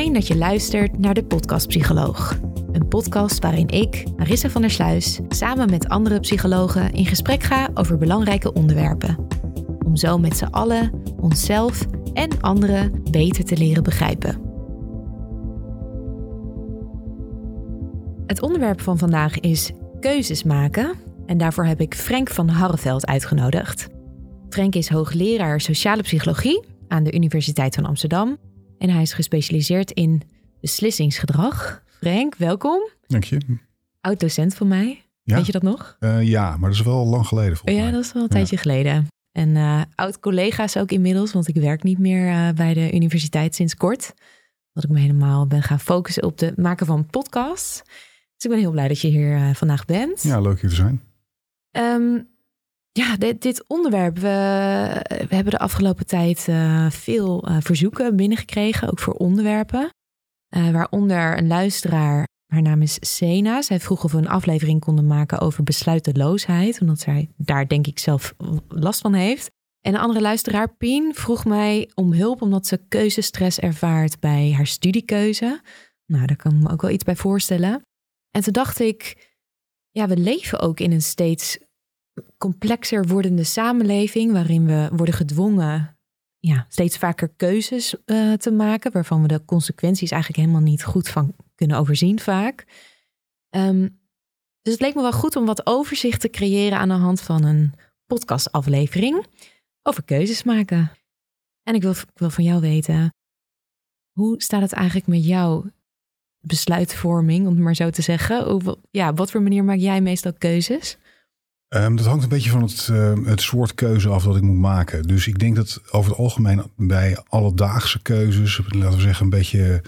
Fijn dat je luistert naar de Podcast Psycholoog. Een podcast waarin ik, Marissa van der Sluis, samen met andere psychologen in gesprek ga over belangrijke onderwerpen. Om zo met z'n allen onszelf en anderen beter te leren begrijpen. Het onderwerp van vandaag is keuzes maken. En daarvoor heb ik Frank van Harreveld uitgenodigd. Frank is hoogleraar sociale psychologie aan de Universiteit van Amsterdam en hij is gespecialiseerd in beslissingsgedrag. Frank, welkom. Dank je. Oud-docent van mij. Ja? Weet je dat nog? Uh, ja, maar dat is wel lang geleden volgens ja, mij. dat is wel een tijdje geleden. En uh, oud-collega's ook inmiddels, want ik werk niet meer uh, bij de universiteit sinds kort. Dat ik me helemaal ben gaan focussen op het maken van podcasts. Dus ik ben heel blij dat je hier vandaag bent. Ja, leuk hier te zijn. Um, ja, dit, dit onderwerp. We, we, hebben de afgelopen tijd uh, veel uh, verzoeken binnengekregen, ook voor onderwerpen. Uh, waaronder een luisteraar, haar naam is Sena. Zij vroeg of we een aflevering konden maken over besluiteloosheid, omdat zij daar denk ik zelf last van heeft. En een andere luisteraar, Pien, vroeg mij om hulp omdat ze keuzestress ervaart bij haar studiekeuze. Nou, daar kan ik me ook wel iets bij voorstellen. En toen dacht ik, ja, we leven ook in een steeds complexer wordende samenleving, waarin we worden gedwongen ja, steeds vaker keuzes uh, te maken, waarvan we de consequenties eigenlijk helemaal niet goed van kunnen overzien vaak. Um, dus het leek me wel goed om wat overzicht te creëren aan de hand van een podcastaflevering over keuzes maken. En ik wil, ik wil van jou weten, hoe staat het eigenlijk met jouw besluitvorming, om het maar zo te zeggen? Op, ja, wat voor manier maak jij meestal keuzes? Um, dat hangt een beetje van het, uh, het soort keuze af dat ik moet maken. Dus ik denk dat over het algemeen bij alledaagse keuzes, laten we zeggen een beetje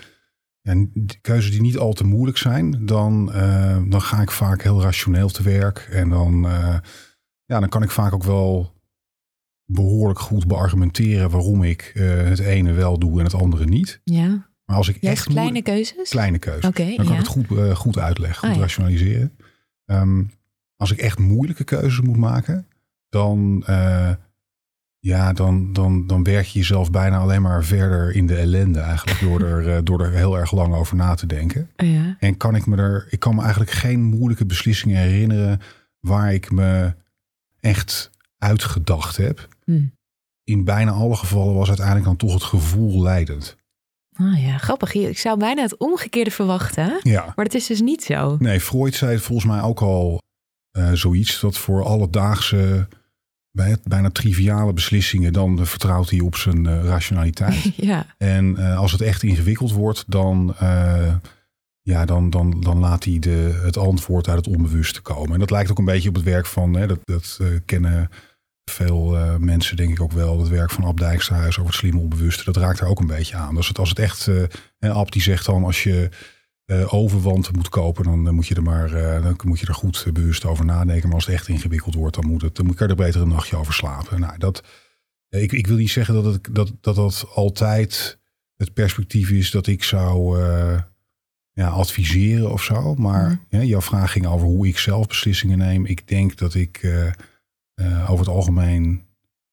ja, keuzes die niet al te moeilijk zijn, dan, uh, dan ga ik vaak heel rationeel te werk. En dan, uh, ja, dan kan ik vaak ook wel behoorlijk goed beargumenteren waarom ik het ene wel doe en het andere niet. Ja. Maar als ik echt kleine keuzes? kleine keuzes, Oké, dan kan ja. ik het goed, uh, goed uitleggen, goed Ah, ja. rationaliseren. Um, als ik echt moeilijke keuzes moet maken, dan, uh, ja, dan, dan, dan werk je jezelf bijna alleen maar verder in de ellende eigenlijk door er, uh, door er heel erg lang over na te denken. Ja. En kan ik me er, ik kan me eigenlijk geen moeilijke beslissingen herinneren waar ik me echt uitgedacht heb. Hm. In bijna alle gevallen was uiteindelijk dan toch het gevoel leidend. Ah ja, grappig. Ik zou bijna het omgekeerde verwachten. Ja. Maar dat is dus niet zo. Nee, Freud zei volgens mij ook al uh, zoiets dat voor alledaagse, bij bijna triviale beslissingen, dan uh, vertrouwt hij op zijn uh, rationaliteit. ja. En uh, als het echt ingewikkeld wordt, dan, ja, dan, dan, dan laat hij de, het antwoord uit het onbewuste komen. En dat lijkt ook een beetje op het werk van, hè, dat, dat kennen veel mensen denk ik ook wel, het werk van Ab Dijksterhuis over het slimme onbewuste. Dat raakt er ook een beetje aan. Dus het, als het echt, uh, Ab die zegt dan, als je uh, overwanten moet kopen, dan, dan moet je er maar uh, dan moet je er goed bewust over nadenken. Maar als het echt ingewikkeld wordt, dan moet het, dan moet je er beter een nachtje over slapen. Nou, dat, ik, ik wil niet zeggen dat, het, dat, dat dat altijd het perspectief is dat ik zou uh, ja, adviseren of zo. Maar ja, jouw vraag ging over hoe ik zelf beslissingen neem. Ik denk dat ik uh, uh, over het algemeen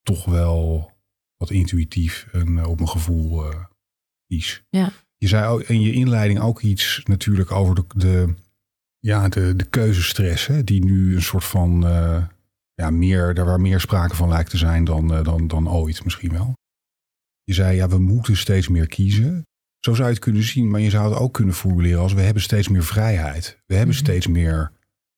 toch wel wat intuïtief en op mijn gevoel kies. Ja. Je zei in je inleiding ook iets natuurlijk over de, de, ja, de, de keuzestress, hè, die nu een soort van uh, ja, meer, daar waar meer sprake van lijkt te zijn dan, eh, dan, dan ooit misschien wel. Je zei, ja, we moeten steeds meer kiezen. Zo zou je het kunnen zien, maar je zou het ook kunnen formuleren als we hebben steeds meer vrijheid. We hebben Mhm. steeds meer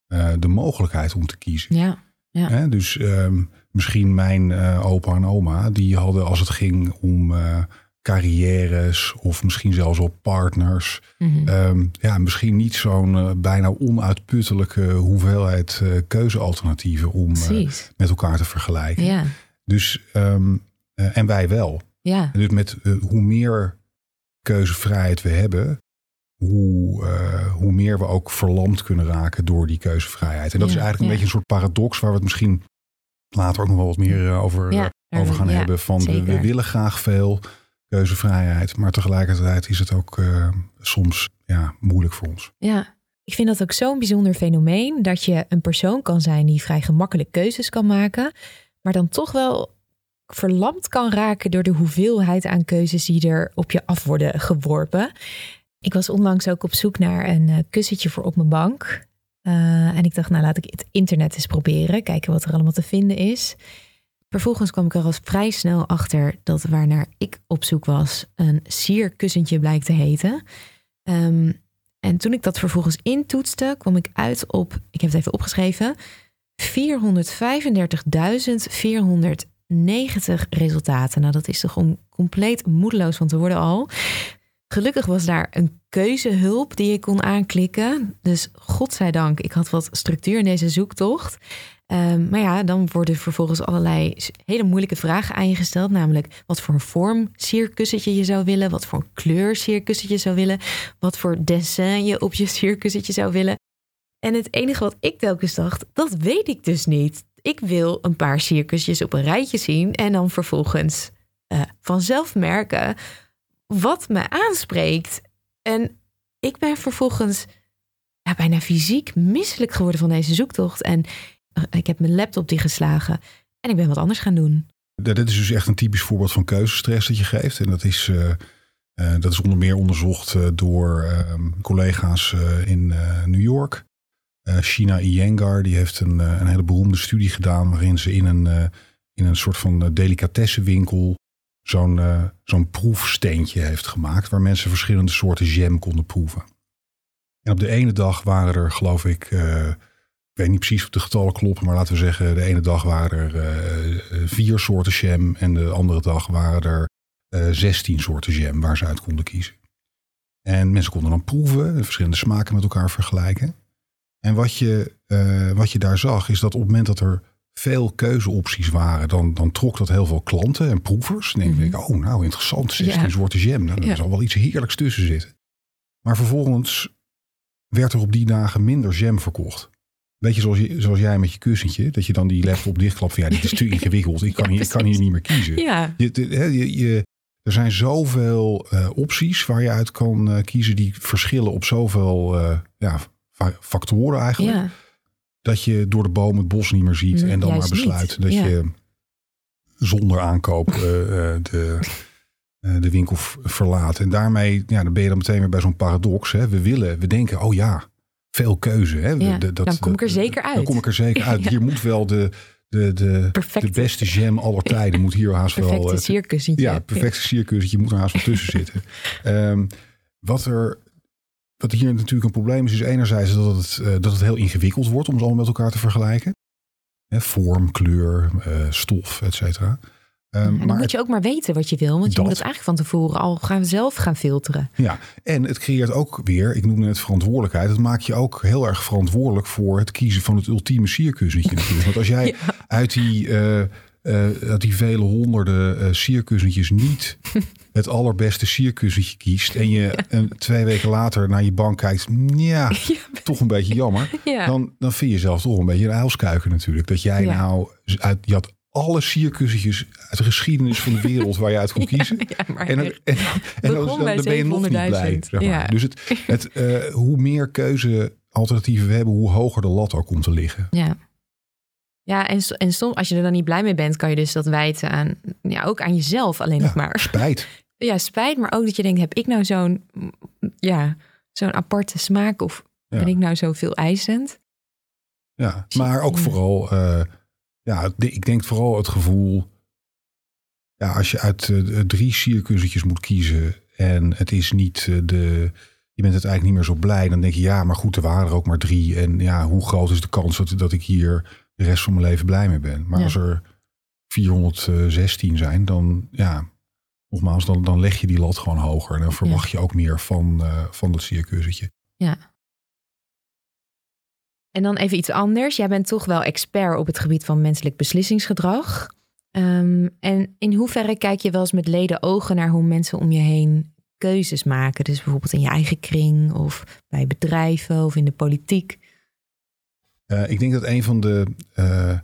eh, de mogelijkheid om te kiezen. Ja, ja. Hè? Dus ehm, misschien mijn eh, opa en oma, die hadden als het ging om eh, carrières of misschien zelfs op partners, Mhm. ehm, ja, misschien niet zo'n eh, bijna onuitputtelijke hoeveelheid eh, keuzealternatieven om eh, met elkaar te vergelijken. Ja, Dus, ehm, eh, en wij wel. ja. Dus met hoe meer keuzevrijheid we hebben, hoe, hoe meer we ook verlamd kunnen raken door die keuzevrijheid. En dat Ja, is eigenlijk een beetje een soort paradox waar we het misschien later ook nog wel wat meer over, over gaan hebben. Van we, willen graag veel keuzevrijheid, maar tegelijkertijd is het ook eh, soms ja, moeilijk voor ons. Ja, ik vind dat ook zo'n bijzonder fenomeen dat je een persoon kan zijn die vrij gemakkelijk keuzes kan maken, maar dan toch wel verlamd kan raken door de hoeveelheid aan keuzes die er op je af worden geworpen. Ik was onlangs ook op zoek naar een eh, kussentje voor op mijn bank. Eh, en ik dacht, nou laat ik het internet eens proberen, kijken wat er allemaal te vinden is. Vervolgens kwam ik er al vrij snel achter dat waarnaar ik op zoek was een sierkussentje blijkt te heten. Ehm, en toen ik dat vervolgens intoetste, kwam ik uit op, ik heb het even opgeschreven, 435.490 resultaten. Nou, dat is toch om compleet moedeloos van te worden al. Gelukkig was daar een keuzehulp die ik kon aanklikken. Dus godzijdank, ik had wat structuur in deze zoektocht. Ehm, maar ja, dan worden vervolgens allerlei hele moeilijke vragen aan je gesteld. Namelijk wat voor vorm sierkussentje je zou willen. Wat voor kleur sierkussentje zou willen. Wat voor dessin je op je sierkussentje zou willen. En het enige wat ik telkens dacht, dat weet ik dus niet. Ik wil een paar sierkussentjes op een rijtje zien. En dan vervolgens eh, vanzelf merken wat me aanspreekt. En ik ben vervolgens ja, bijna fysiek misselijk geworden van deze zoektocht. En ik heb mijn laptop dichtgeslagen en ik ben wat anders gaan doen. Ja, Dit is dus echt een typisch voorbeeld van keuzestress dat je geeft. En dat is, eh, eh, dat is onder meer onderzocht eh, door ehm, collega's eh, in eh, New York. Eh China Iyengar die heeft een, eh, een hele beroemde studie gedaan waarin ze in een, eh, in een soort van eh, delicatessenwinkel zo'n eh, zo'n proefsteentje heeft gemaakt waar mensen verschillende soorten jam konden proeven. En op de ene dag waren er, geloof ik, eh, ik weet niet precies of de getallen kloppen, maar laten we zeggen, de ene dag waren er eh, eh, vier soorten jam en de andere dag waren er eh, zestien soorten jam waar ze uit konden kiezen. En mensen konden dan proeven, de verschillende smaken met elkaar vergelijken. En wat je, wat je daar zag, is dat op het moment dat er veel keuzeopties waren, dan, dan trok dat heel veel klanten en proevers. Dan denk Mhm. ik, oh nou interessant, 16 Ja. soorten jam. Nou, Ja. Er zal wel iets heerlijks tussen zitten. Maar vervolgens werd er op die dagen minder jam verkocht. Beetje zoals, je, zoals jij met je kussentje, dat je dan die laptop dichtklapt van ja, dit is te ingewikkeld, ik kan, Ja, hier, ik kan hier niet meer kiezen. Ja, Je, je, je- er zijn zoveel eh, opties waar je uit kan eh, kiezen die verschillen op zoveel eh, ja, fa- factoren eigenlijk. ja. Dat je door de boom het bos niet meer ziet Mm, en dan maar niet. besluit dat Ja. je zonder aankoop de, de winkel verlaat. En daarmee ja, dan ben je dan meteen weer bij zo'n paradox. Hè. We willen, we denken, oh ja, veel keuze. Hè. Ja, de- dan kom ik er zeker Dan uit. kom ik er zeker uit. Hier moet wel de, de, de, Perfecte- de beste jam aller tijden. Moet hier haast wel... perfecte eh, sierkussentje. ja, perfecte sierkussentje moet er haast wel tussen zitten. Ehm, wat, er, wat hier natuurlijk een probleem is, is enerzijds dat het, eh, dat het heel ingewikkeld wordt om ze allemaal met elkaar te vergelijken. Hè, vorm, kleur, eh, stof, et cetera. Ehm, dan maar moet je ook maar weten wat je wil. Want je Dat. moet het eigenlijk van tevoren al gaan zelf gaan filteren. Ja, en het creëert ook weer, ik noemde het verantwoordelijkheid. Het maakt je ook heel erg verantwoordelijk voor het kiezen van het ultieme sierkussentje natuurlijk. Want als jij Ja. uit, die, eh, eh, uit die vele honderden eh sierkussentjes niet het allerbeste sierkussentje kiest. En je een, twee weken later naar je bank kijkt. Ja, toch een beetje jammer. Ja. Dan, dan vind je zelf toch een beetje een uilskuiker natuurlijk. Dat jij nou uit, je had alle sierkussentjes uit de geschiedenis van de wereld waar je uit kon kiezen. Ja, En, dan, en, en dan, ben je nog niet blij. 700.000. Zeg maar. Ja. Dus het, het, eh, hoe meer keuzealternatieven we hebben, hoe hoger de lat ook komt te liggen. Ja. Ja, en, en soms, als je er dan niet blij mee bent, kan je dus dat wijten aan, ja, ook aan jezelf alleen nog maar. Spijt. Ja, spijt, maar ook dat je denkt, heb ik nou zo'n, ja, zo'n aparte smaak of ben ik nou zo veel eisend? Ja. Maar ook vooral, eh, ja, ik denk vooral het gevoel. Ja, als je uit eh, drie sierkussentjes moet kiezen. en het is niet eh, de. Je bent het eigenlijk niet meer zo blij. Dan denk je, ja, maar goed, er waren er ook maar drie. En ja, hoe groot is de kans dat, dat ik hier de rest van mijn leven blij mee ben? Maar Ja. als er 416 zijn, dan ja, nogmaals, dan, dan leg je die lat gewoon hoger. En dan verwacht je ook meer van, eh, van dat sierkussentje. En dan even iets anders. Jij bent toch wel expert op het gebied van menselijk beslissingsgedrag. Ehm, en in hoeverre kijk je wel eens met leden ogen naar hoe mensen om je heen keuzes maken? Dus bijvoorbeeld in je eigen kring of bij bedrijven of in de politiek. Eh, ik denk dat een van de eh,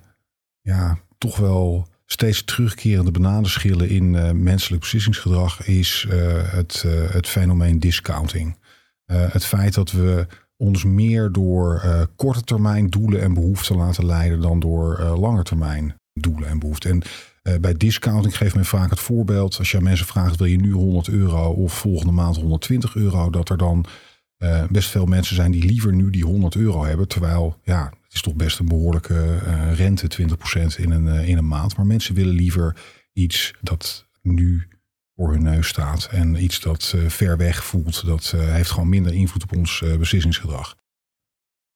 ja, toch wel steeds terugkerende bananenschillen in eh, menselijk beslissingsgedrag is het, het fenomeen discounting. Het feit dat we ons meer door eh, korte termijn doelen en behoeften laten leiden dan door eh lange termijn doelen en behoeften. En eh, bij discounting geeft men vaak het voorbeeld, als je aan mensen vraagt, wil je nu 100 euro of volgende maand 120 euro, dat er dan best veel mensen zijn die liever nu die 100 euro hebben. Terwijl, ja, het is toch best een behoorlijke eh, rente, 20% in een, in een maand. Maar mensen willen liever iets dat nu voor hun neus staat. En iets dat eh, ver weg voelt. Dat eh, heeft gewoon minder invloed op ons eh, beslissingsgedrag.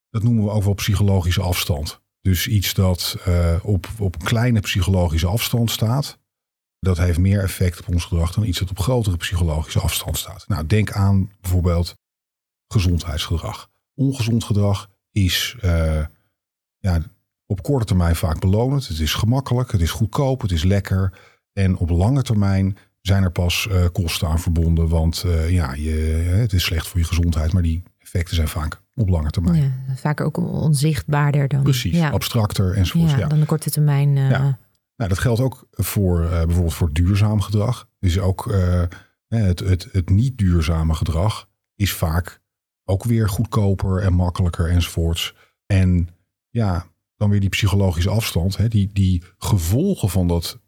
Dat noemen we ook wel psychologische afstand. Dus iets dat op, op kleine psychologische afstand staat. Dat heeft meer effect op ons gedrag dan iets dat op grotere psychologische afstand staat. Nou, denk aan bijvoorbeeld gezondheidsgedrag. Ongezond gedrag is ja, op korte termijn vaak belonend. Het is gemakkelijk, het is goedkoop, het is lekker. En op lange termijn zijn er pas eh, kosten aan verbonden. Want eh, ja, je, het is slecht voor je gezondheid, maar die effecten zijn vaak op lange termijn. Ja, vaak ook onzichtbaarder dan, Precies, ja. abstracter enzovoort. ja, Ja. dan de korte termijn. eh, Ja. Nou, dat geldt ook voor eh, bijvoorbeeld voor duurzaam gedrag. Dus ook eh, het, het, het niet duurzame gedrag is vaak ook weer goedkoper en makkelijker enzovoorts. En ja, dan weer die psychologische afstand, hè, die, die gevolgen van dat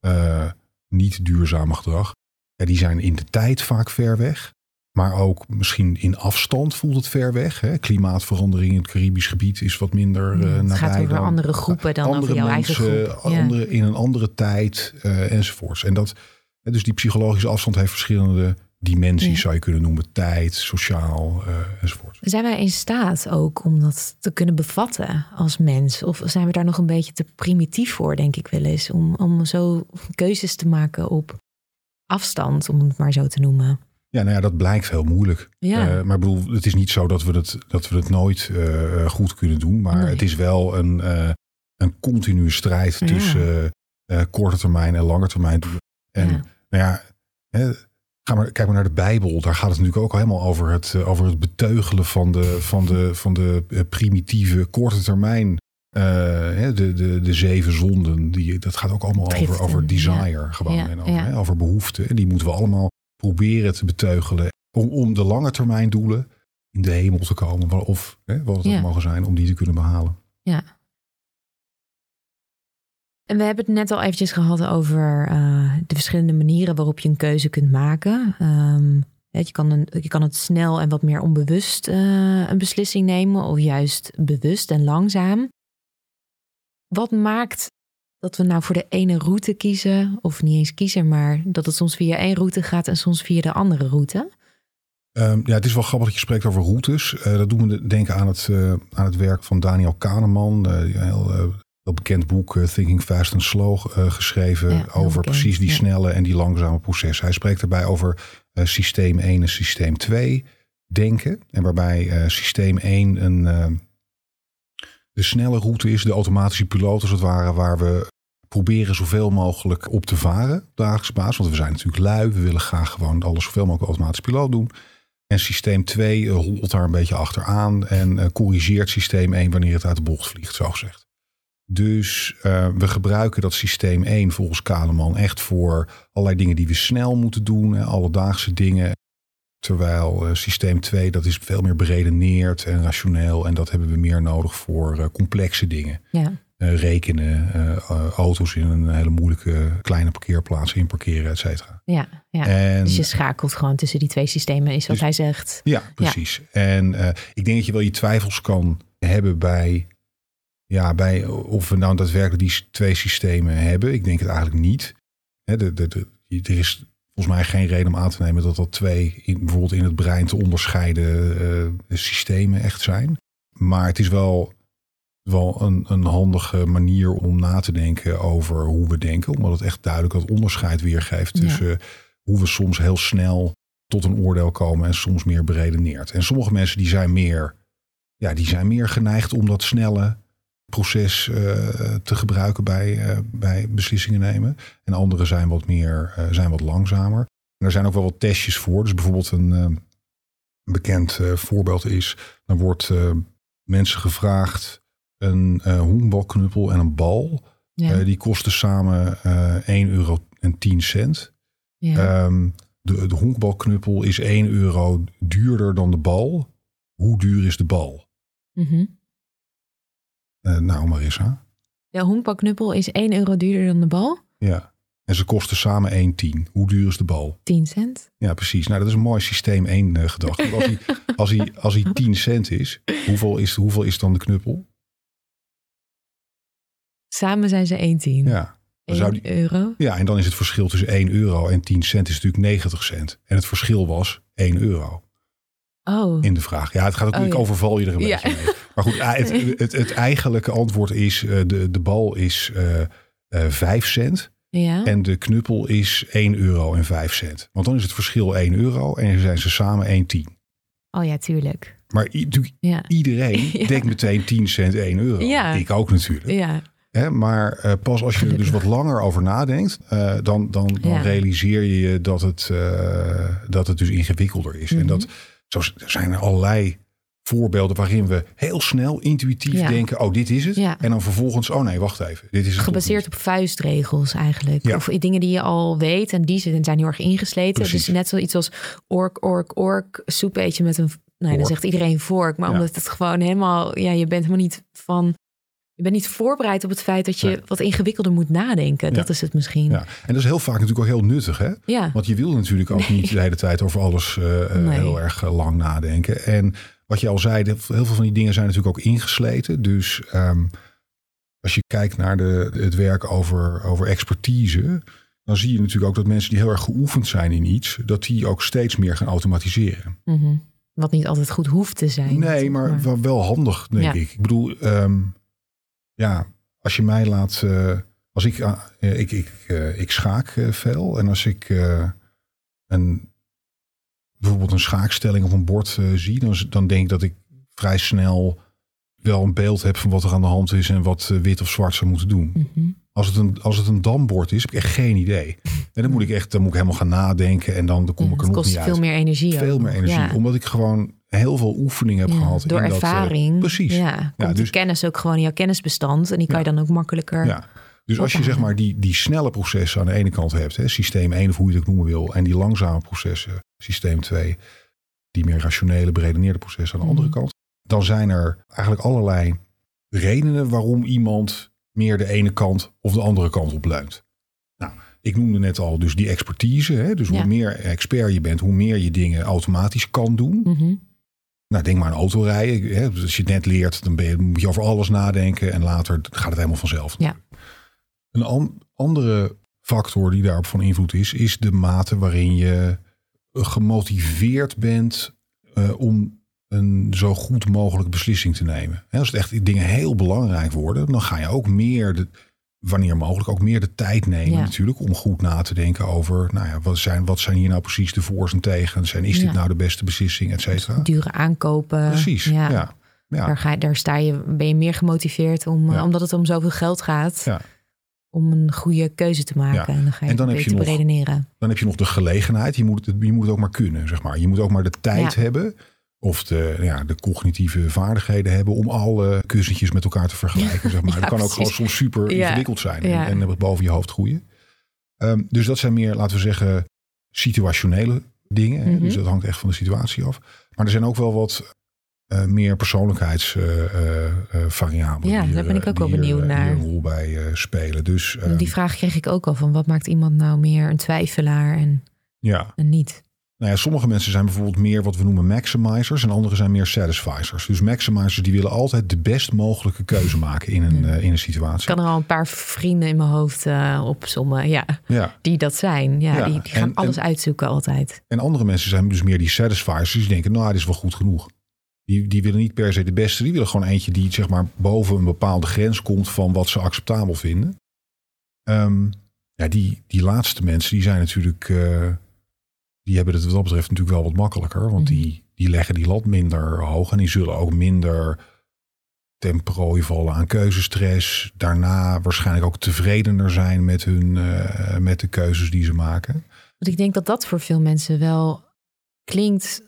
eh, niet duurzame gedrag, ja, die zijn in de tijd vaak ver weg. Maar ook misschien in afstand voelt het ver weg. Hè. Klimaatverandering in het Caribisch gebied is wat minder eh het gaat over dan- andere groepen dan over jouw eigen groep. Ja. andere, in een andere tijd eh, enzovoorts. En dat, dus die psychologische afstand heeft verschillende dimensies, Ja. zou je kunnen noemen. Tijd, sociaal eh, enzovoort. Zijn wij in staat ook om dat te kunnen bevatten als mens? Of zijn we daar nog een beetje te primitief voor, denk ik wel eens? Om, om zo keuzes te maken op afstand, om het maar zo te noemen. Ja, nou ja, dat blijkt heel moeilijk. Ja. Eh, maar ik bedoel, het is niet zo dat we het, dat we het nooit eh, goed kunnen doen. Maar Nee. het is wel een, een continue strijd Ja. tussen korte termijn en lange termijn. En nou ja, hè, ga maar, kijk maar naar de Bijbel. Daar gaat het natuurlijk ook helemaal over het, eh, over het beteugelen van de, van de, van de eh, primitieve korte termijn. hè, de, de, de zeven zonden. Die, dat gaat ook allemaal over, Driften, over desire. Gewoon, Ja, en over, ja. hè, over behoeften. En die moeten we allemaal proberen te beteugelen. Om, om de lange termijn doelen in de hemel te komen. Of hè, wat het ook mogen zijn. Om die te kunnen behalen. Ja. En we hebben het net al eventjes gehad over eh, de verschillende manieren waarop je een keuze kunt maken. Ehm, je, kan een, je kan het snel en wat meer onbewust eh, een beslissing nemen, of juist bewust en langzaam. Wat maakt dat we nou voor de ene route kiezen, of niet eens kiezen, maar dat het soms via één route gaat en soms via de andere route? Ehm, ja, het is wel grappig dat je spreekt over routes. Eh, dat doen we denken aan het, aan het werk van Daniel Kahneman. Heel bekend boek eh, Thinking Fast and Slow eh, geschreven. Ja, over bekend, precies die ja. snelle en die langzame processen. Hij spreekt daarbij over eh, systeem 1 en systeem 2 denken. En waarbij systeem 1 een, de snelle route is, de automatische piloot als het ware, waar we proberen zoveel mogelijk op te varen op dagelijkse basis. Want we zijn natuurlijk lui, we willen graag gewoon alles zoveel mogelijk automatisch piloot doen. En systeem 2 eh, holt daar een beetje achteraan en corrigeert systeem 1 wanneer het uit de bocht vliegt, zo gezegd. Dus eh, we gebruiken dat systeem 1 volgens Kahneman echt voor allerlei dingen die we snel moeten doen, alledaagse dingen. Terwijl eh, systeem 2, dat is veel meer beredeneerd en rationeel. En dat hebben we meer nodig voor eh, complexe dingen. Ja, rekenen, auto's in een hele moeilijke kleine parkeerplaats inparkeren, et cetera. ja, ja. En, Dus je schakelt gewoon tussen die twee systemen, is wat Dus- hij zegt. Ja, precies. En ik denk dat je wel je twijfels kan hebben bij ja, bij of we nou daadwerkelijk die twee systemen hebben, ik denk het eigenlijk niet. Hè, de, de, de, er is volgens mij geen reden om aan te nemen dat dat twee, in, bijvoorbeeld in het brein te onderscheiden eh, systemen echt zijn. Maar het is wel, wel een, een handige manier om na te denken over hoe we denken. Omdat het echt duidelijk dat onderscheid weergeeft Ja. tussen hoe we soms heel snel tot een oordeel komen en soms meer beredeneerd. En sommige mensen die zijn meer, ja, die zijn meer geneigd om dat snelle proces eh, te gebruiken bij, eh, bij beslissingen nemen. En anderen zijn wat meer, eh, zijn wat langzamer. En er zijn ook wel wat testjes voor. Dus bijvoorbeeld een bekend voorbeeld is, dan wordt mensen gevraagd een honkbalknuppel en een bal. Ja. Die kosten samen eh 1 euro en 10 cent. ja. Ehm, de, de honkbalknuppel is 1 euro duurder dan de bal. Hoe duur is de bal? Mhm. Eh, nou, Marissa. De honkbalknuppel is 1 euro duurder dan de bal. Ja. En ze kosten samen 1,10. Hoe duur is de bal? 10 cent. Ja, precies. Nou, dat is een mooi systeem 1 eh, gedachte. Want Als hij, als, hij, als hij 10 cent is, hoeveel is, hoeveel is dan de knuppel? Samen zijn ze 1,10. Ja. Dan 1 zou die, euro. ja, en dan is het verschil tussen 1 euro en 10 cent is natuurlijk 90 cent. En het verschil was 1 euro Oh. in de vraag. Ja, het gaat ook, Oh, ik ja. overval je er een Ja. beetje mee. Maar goed, ah, het, het, het eigenlijke antwoord is, eh, de, de bal is eh eh 5 cent. ja. En de knuppel is 1 euro en 5 cent. Want dan is het verschil 1 euro en zijn ze samen 1,10. Oh ja, tuurlijk. Maar Ja. iedereen Ja. denkt meteen 10 cent 1 euro. Ik ook natuurlijk. Ja. Hè, maar eh, pas als je er dus wat langer over nadenkt, eh, dan, dan, realiseer je je dat het, eh, dat het dus ingewikkelder is. En Mhm. dat zo zijn er allerlei voorbeelden waarin we heel snel intuïtief Ja. denken, oh dit is het. Ja. En dan vervolgens, oh nee, wacht even. Dit is het Gebaseerd op vuistregels eigenlijk. Ja. Of dingen die je al weet en die zijn zijn heel erg ingesleten. Precies. Dus net zoiets als ork, ork, ork. Soep eet je met een... Nee, dan zegt iedereen vork. Maar omdat het gewoon helemaal... Ja, je bent helemaal niet van... Je bent niet voorbereid op het feit dat je Nee. wat ingewikkelder moet nadenken. Ja. Dat is het misschien. Ja. En dat is heel vaak natuurlijk ook heel nuttig. Hè? Ja. Want je wil natuurlijk ook niet de hele tijd over alles eh, eh, Nee. heel erg eh, lang nadenken. En wat je al zei, heel veel van die dingen zijn natuurlijk ook ingesleten. Dus ehm, als je kijkt naar de, het werk over, over expertise, dan zie je natuurlijk ook dat mensen die heel erg geoefend zijn in iets, dat die ook steeds meer gaan automatiseren. Mhm. Wat niet altijd goed hoeft te zijn. Nee, maar wel, wel handig, denk Ja. ik. Ik bedoel, ehm, ja, als je mij laat. eh, als ik, eh, ik, ik, eh, ik schaak veel. En als ik een, bijvoorbeeld een schaakstelling op een bord eh, zie, dan, dan denk ik dat ik vrij snel wel een beeld heb van wat er aan de hand is en wat eh, wit of zwart zou moeten doen. Mhm. Als het een, als het een dambord is, heb ik echt geen idee. En dan moet ik echt, dan moet ik helemaal gaan nadenken en dan, dan kom Ja, ik er het nog kost niet veel uit. meer energie. ook Veel meer energie, Ja. omdat ik gewoon heel veel oefening heb Ja, gehad. Door in dat, eh, ervaring. precies. Ja, komt dus- die kennis ook gewoon in jouw kennisbestand. En die kan je dan ook makkelijker. Dus als je zeg maar die, die snelle processen aan de ene kant hebt, hè, systeem 1 of hoe je het ook noemen wil, en die langzame processen, systeem 2, die meer rationele, beredeneerde processen aan de Mhm. andere kant, dan zijn er eigenlijk allerlei redenen waarom iemand meer de ene kant of de andere kant op leunt. Nou, ik noemde net al dus die expertise. Hè? Dus Ja. hoe meer expert je bent, hoe meer je dingen automatisch kan doen. Mhm. Nou, denk maar aan autorijden. Hè? Dus als je het net leert, dan ben je, moet je over alles nadenken. En later gaat het helemaal vanzelf. Ja. Een an- andere factor die daarop van invloed is, is de mate waarin je gemotiveerd bent eh, om een zo goed mogelijke beslissing te nemen. Als het echt dingen heel belangrijk worden, dan ga je ook meer, de, wanneer mogelijk, ook meer de tijd nemen Ja. natuurlijk om goed na te denken over, nou ja, wat zijn, wat zijn hier nou precies de voor's en tegens? En is dit Ja. nou de beste beslissing, et cetera? Dure aankopen. Precies, ja. Ja. Daar, ga, je- daar sta je, ben je meer gemotiveerd om, eh, omdat het om zoveel geld gaat. Ja. Om een goede keuze te maken. Ja. En dan ga je, En dan heb je nog- beredeneren. Dan heb je nog de gelegenheid. Je moet het, je moet het ook maar kunnen, zeg maar. Je moet ook maar de tijd Ja. hebben. Of de, ja, de cognitieve vaardigheden hebben om alle kussentjes met elkaar te vergelijken. Zeg maar. Ja, dat kan ook gewoon soms super ingewikkeld zijn. En, en boven je hoofd groeien. Ehm, dus dat zijn meer, laten we zeggen, situationele dingen. Mhm. Dus dat hangt echt van de situatie af. Maar er zijn ook wel wat eh, meer persoonlijkheidsvariabelen. Ja, daar ben ik ook wel benieuwd naar. Die een rol bij eh, spelen. Dus ehm, Die vraag kreeg ik ook al van wat maakt iemand nou meer een twijfelaar en, ja. en niet. Nou ja, sommige mensen zijn bijvoorbeeld meer wat we noemen maximizers en anderen zijn meer satisficers. Dus maximizers die willen altijd de best mogelijke keuze maken in een, uh, in een situatie. Ik kan er al een paar vrienden in mijn hoofd uh, opzommen, ja, Ja. die dat zijn. Ja, Ja, die, die gaan en- alles en- uitzoeken altijd. En andere mensen zijn dus meer die satisficers. Die denken, nou, dit is wel goed genoeg. Die, die willen niet per se de beste. Die willen gewoon eentje die zeg maar boven een bepaalde grens komt van wat ze acceptabel vinden. Ehm, ja, die, die laatste mensen, die zijn natuurlijk, eh, die hebben het wat dat betreft natuurlijk wel wat makkelijker. Want die, die leggen die lat minder hoog en die zullen ook minder ten prooi vallen aan keuzestress. Daarna waarschijnlijk ook tevredener zijn met, hun, eh, met de keuzes die ze maken. Want ik denk dat dat voor veel mensen wel klinkt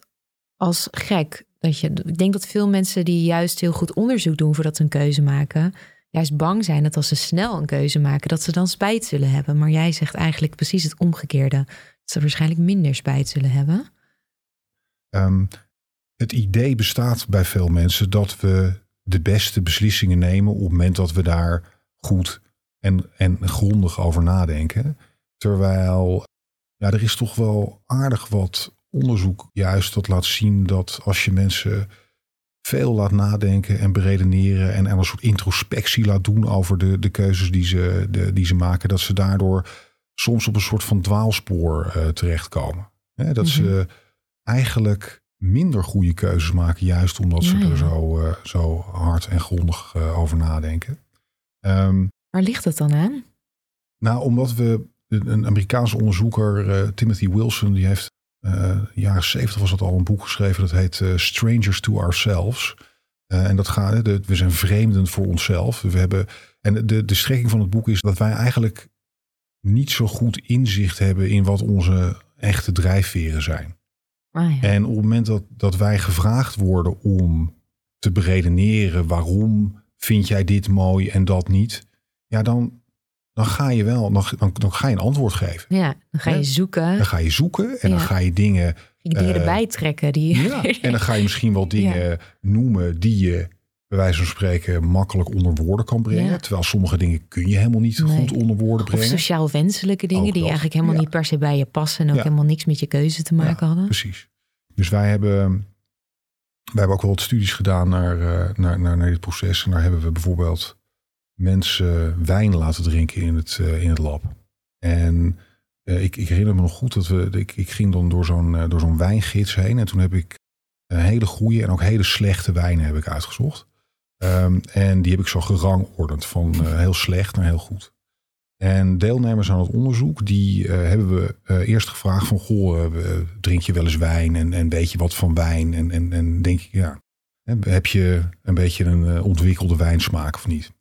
als gek. Ik denk dat veel mensen die juist heel goed onderzoek doen voordat ze een keuze maken, juist bang zijn dat als ze snel een keuze maken, dat ze dan spijt zullen hebben. Maar jij zegt eigenlijk precies het omgekeerde. Dat ze waarschijnlijk minder spijt zullen hebben. Ehm, het idee bestaat bij veel mensen dat we de beste beslissingen nemen op het moment dat we daar goed en, en grondig over nadenken. Terwijl ja, er is toch wel aardig wat onderzoek juist dat laat zien dat als je mensen veel laat nadenken en beredeneren en, en een soort introspectie laat doen over de, de keuzes die ze, de, die ze maken, dat ze daardoor soms op een soort van dwaalspoor eh, terechtkomen. Hè, dat ze eigenlijk minder goede keuzes maken, juist omdat ze ja. er zo, eh, zo hard en grondig eh, over nadenken. Ehm, Waar ligt dat dan aan? nou, omdat we een Amerikaanse onderzoeker, Timothy Wilson, die heeft jaren 70 was dat al een boek geschreven. Dat heet eh, Strangers to Ourselves. Eh, en dat gaat, de, we zijn vreemden voor onszelf. We hebben, en de, de strekking van het boek is dat wij eigenlijk niet zo goed inzicht hebben in wat onze echte drijfveren zijn. Ah, ja. En op het moment dat, dat wij gevraagd worden om te beredeneren waarom vind jij dit mooi en dat niet, ja, dan, dan ga je wel, dan, dan, dan ga je een antwoord geven. ja, dan ga je zoeken. Dan ga je zoeken en dan ga je dingen, dingen eh, erbij trekken. Die, ja, en dan ga je misschien wel dingen noemen die je bij wijze van spreken makkelijk onder woorden kan brengen. Ja. Terwijl sommige dingen kun je helemaal niet Nee. goed onder woorden Of brengen. sociaal wenselijke dingen Ook die dat, eigenlijk helemaal niet per se bij je passen en ook helemaal niks met je keuze te maken Ja, hadden. Precies. Dus wij hebben, wij hebben ook wel wat studies gedaan naar, eh, naar, naar, naar dit proces. En daar hebben we bijvoorbeeld mensen wijn laten drinken in het, eh, in het lab. En eh, ik, ik herinner me nog goed dat we, ik, ik ging dan door zo'n eh, door zo'n wijngids heen. En toen heb ik hele goede en ook hele slechte wijnen heb ik uitgezocht. Ehm, en die heb ik zo gerangordend van heel slecht naar heel goed. En deelnemers aan het onderzoek, die hebben we eerst gevraagd van... Goh, drink je wel eens wijn en, en weet je wat van wijn? En, en, en denk je, ja, heb je een beetje een ontwikkelde wijnsmaak of niet?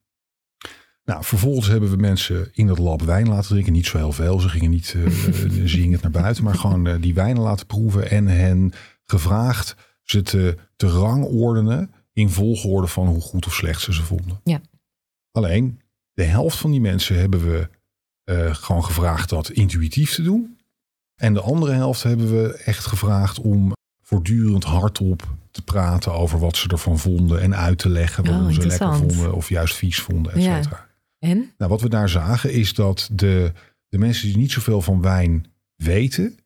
Nou, vervolgens hebben we mensen in dat lab wijn laten drinken. Niet zo heel veel, ze gingen niet eh zingend naar buiten... maar gewoon eh, die wijnen laten proeven en hen gevraagd ze te, te rangordenen... in volgorde van hoe goed of slecht ze ze vonden. Ja. Alleen, de helft van die mensen hebben we gewoon gevraagd dat intuïtief te doen. En de andere helft hebben we echt gevraagd om voortdurend hardop te praten over wat ze ervan vonden. En uit te leggen waarom Oh, ze lekker vonden of juist vies vonden, et Ja. En? Nou, wat we daar zagen is dat de, de mensen die niet zoveel van wijn weten,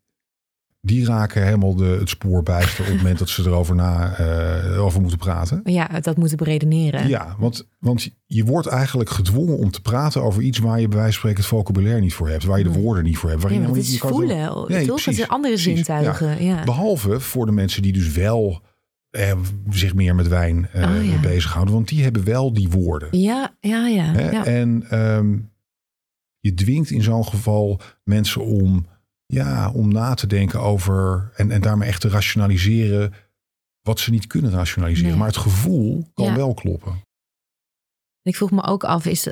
die raken helemaal de, het spoor bijster op het moment dat ze erover na, eh, over moeten praten. Ja, dat moeten beredeneren. Ja, want, want je wordt eigenlijk gedwongen om te praten over iets waar je bij wijze van spreken het vocabulaire niet voor hebt, waar je de woorden niet voor hebt. Waar Ja, je het is niet- kan voelen, Nee, toch? Het zijn andere zintuigen. Ja. Behalve voor de mensen die dus wel eh, zich meer met wijn eh, Oh, ja. bezighouden, want die hebben wel die woorden. Ja, ja, ja. En ehm, je dwingt in zo'n geval mensen om, ja, om na te denken over en, en daarmee echt te rationaliseren wat ze niet kunnen rationaliseren. Nee. Maar het gevoel kan Ja. wel kloppen. Ik vroeg me ook af, is,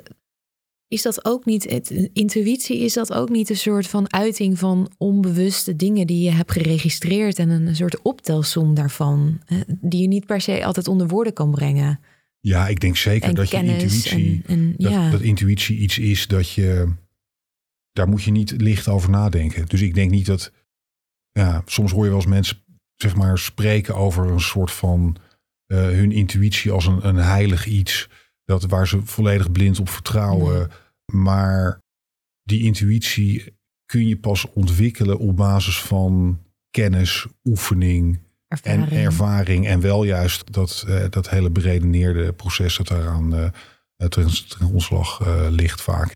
is dat ook niet, het, intuïtie, is dat ook niet een soort van uiting van onbewuste dingen die je hebt geregistreerd en een soort optelsom daarvan, die je niet per se altijd onder woorden kan brengen? Ja, ik denk zeker En dat je intuïtie, en, en dat, ja. dat intuïtie iets is dat je, daar moet je niet licht over nadenken. Dus ik denk niet dat, ja, soms hoor je wel eens mensen, zeg maar, spreken over een soort van eh, hun intuïtie als een, een heilig iets, dat waar ze volledig blind op vertrouwen. Maar die intuïtie kun je pas ontwikkelen op basis van kennis, oefening Ervaring. en ervaring. En wel juist dat, eh, dat hele beredeneerde proces dat daaraan eh ten, ten eh, ligt vaak.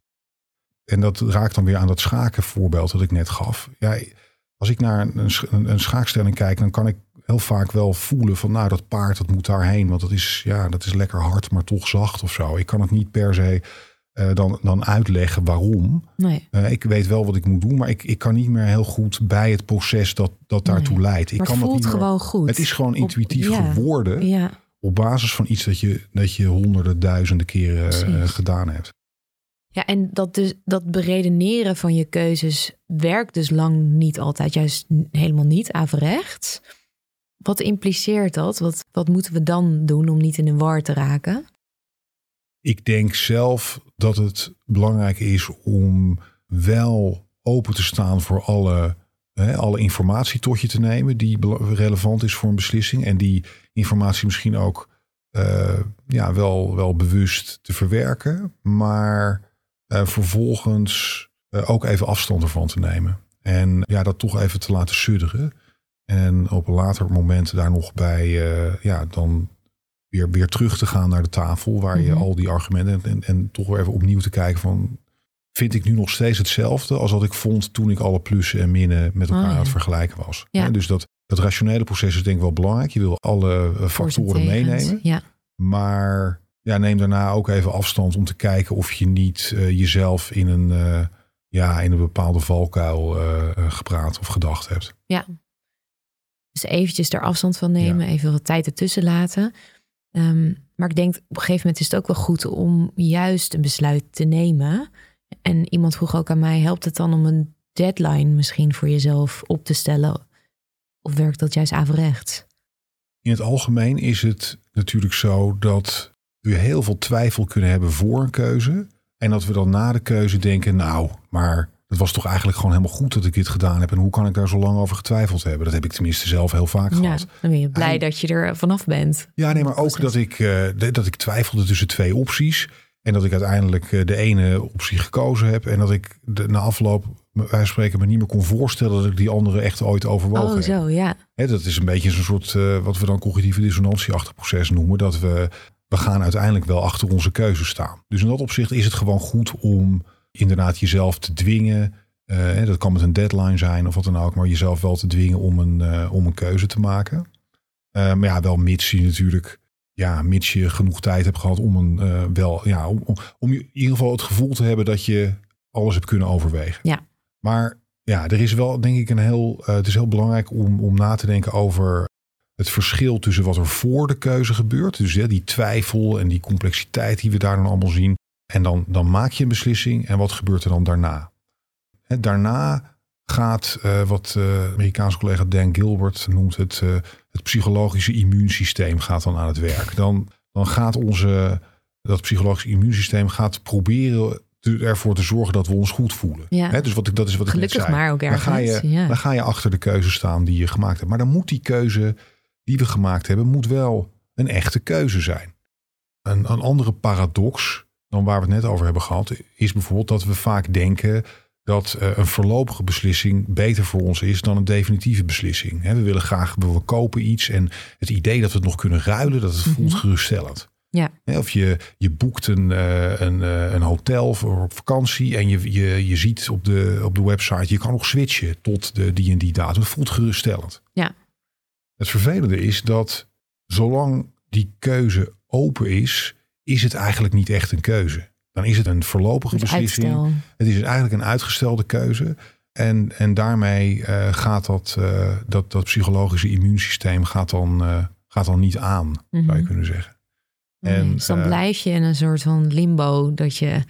En dat raakt dan weer aan dat schaken voorbeeld dat ik net gaf. Ja, als ik naar een, een, een schaakstelling kijk, dan kan ik heel vaak wel voelen van nou dat paard dat moet daarheen. Want dat is, ja, dat is lekker hard, maar toch zacht of zo. Ik kan het niet per se eh, dan, dan uitleggen waarom. Nee. Eh, ik weet wel wat ik moet doen, maar ik, ik kan niet meer heel goed bij het proces dat, dat daartoe Nee. leidt. Ik Maar kan het dat voelt niet meer- gewoon goed. Het is gewoon intuïtief ja. geworden Ja, op basis van iets dat je, dat je honderden, duizenden keren eh, gedaan hebt. ja en dat, dus, dat beredeneren van je keuzes werkt dus lang niet altijd, juist helemaal niet averechts. Wat impliceert dat? Wat, wat moeten we dan doen om niet in een war te raken? Ik denk zelf dat het belangrijk is om wel open te staan voor alle, hè, alle informatie tot je te nemen die relevant is voor een beslissing. En die informatie misschien ook eh, ja, wel, wel bewust te verwerken, maar eh, vervolgens eh, ook even afstand ervan te nemen. En ja, dat toch even te laten sudderen. En op een later moment daar nog bij, eh, ja, dan weer, weer terug te gaan naar de tafel waar je Mhm. al die argumenten en, en toch weer even opnieuw te kijken van vind ik nu nog steeds hetzelfde als wat ik vond toen ik alle plussen en minnen met elkaar Oh, ja. aan het vergelijken was. Ja. Dus dat, dat rationele proces is denk ik wel belangrijk. Je wil alle eh, factoren meenemen. Ja, Maar ja, neem daarna ook even afstand om te kijken of je niet eh, jezelf in een, ja, in een bepaalde valkuil gepraat of gedacht hebt. Dus eventjes er afstand van nemen, even wat tijd ertussen laten. Ehm, maar ik denk op een gegeven moment is het ook wel goed om juist een besluit te nemen. En iemand vroeg ook aan mij, helpt het dan om een deadline misschien voor jezelf op te stellen? Of werkt dat juist averechts? In het algemeen is het natuurlijk zo dat we heel veel twijfel kunnen hebben voor een keuze. En dat we dan na de keuze denken, nou, maar het was toch eigenlijk gewoon helemaal goed dat ik dit gedaan heb. En hoe kan ik daar zo lang over getwijfeld hebben? Dat heb ik tenminste zelf heel vaak Ja, gehad. dan ben je blij En- dat je er vanaf bent. Ja, nee, maar ook dat ik, eh, dat ik twijfelde tussen twee opties. En dat ik uiteindelijk eh, de ene optie gekozen heb. En dat ik de, na afloop, van spreken, me niet meer kon voorstellen dat ik die andere echt ooit overwogen Oh, heb. zo, ja. Dat is een beetje zo'n soort, eh, wat we dan cognitieve dissonantieachtig proces noemen. Dat we, we gaan uiteindelijk wel achter onze keuze staan. Dus in dat opzicht is het gewoon goed om inderdaad jezelf te dwingen. eh, dat kan met een deadline zijn of wat dan ook. Maar jezelf wel te dwingen om een, eh, om een keuze te maken. Eh, maar ja, wel mits je natuurlijk, ja, mits je genoeg tijd hebt gehad om een wel, ja, om, om, om in ieder geval het gevoel te hebben dat je alles hebt kunnen overwegen. Ja. Maar ja, er is wel denk ik een heel, het is heel belangrijk om, om na te denken over het verschil tussen wat er voor de keuze gebeurt. Dus ja, die twijfel en die complexiteit die we daar dan allemaal zien. En dan, dan maak je een beslissing en wat gebeurt er dan daarna? Daarna gaat eh, wat eh Amerikaanse collega Dan Gilbert noemt het, eh, het psychologische immuunsysteem gaat dan aan het werk. Dan, dan gaat onze, dat psychologische immuunsysteem gaat proberen te- ervoor te zorgen dat we ons goed voelen. Ja. Dus wat ik, dat is wat ik Gelukkig net zei. maar ook Dan ergens. ga, je, ja. dan ga je achter de keuze staan die je gemaakt hebt. Maar dan moet die keuze die we gemaakt hebben, moet wel een echte keuze zijn. Een, een andere paradox dan waar we het net over hebben gehad, is bijvoorbeeld dat we vaak denken dat eh, een voorlopige beslissing beter voor ons is dan een definitieve beslissing. We willen graag, we kopen iets en het idee dat we het nog kunnen ruilen, dat het voelt Mhm. geruststellend. Ja. Of je, je boekt een, eh, een, eh, een hotel voor op vakantie en je, je, je ziet op de, op de website, je kan nog switchen tot de die en die datum. Het voelt geruststellend. Ja. Het vervelende is dat zolang die keuze open is, is het eigenlijk niet echt een keuze. Dan is het een voorlopige Het beslissing. uitstel. Het is eigenlijk een uitgestelde keuze. En, en daarmee eh, gaat dat, eh, dat, dat psychologische immuunsysteem gaat dan, eh, gaat dan niet aan, zou je Mhm. kunnen zeggen. Nee, En, dus dan blijf je in een soort van limbo dat je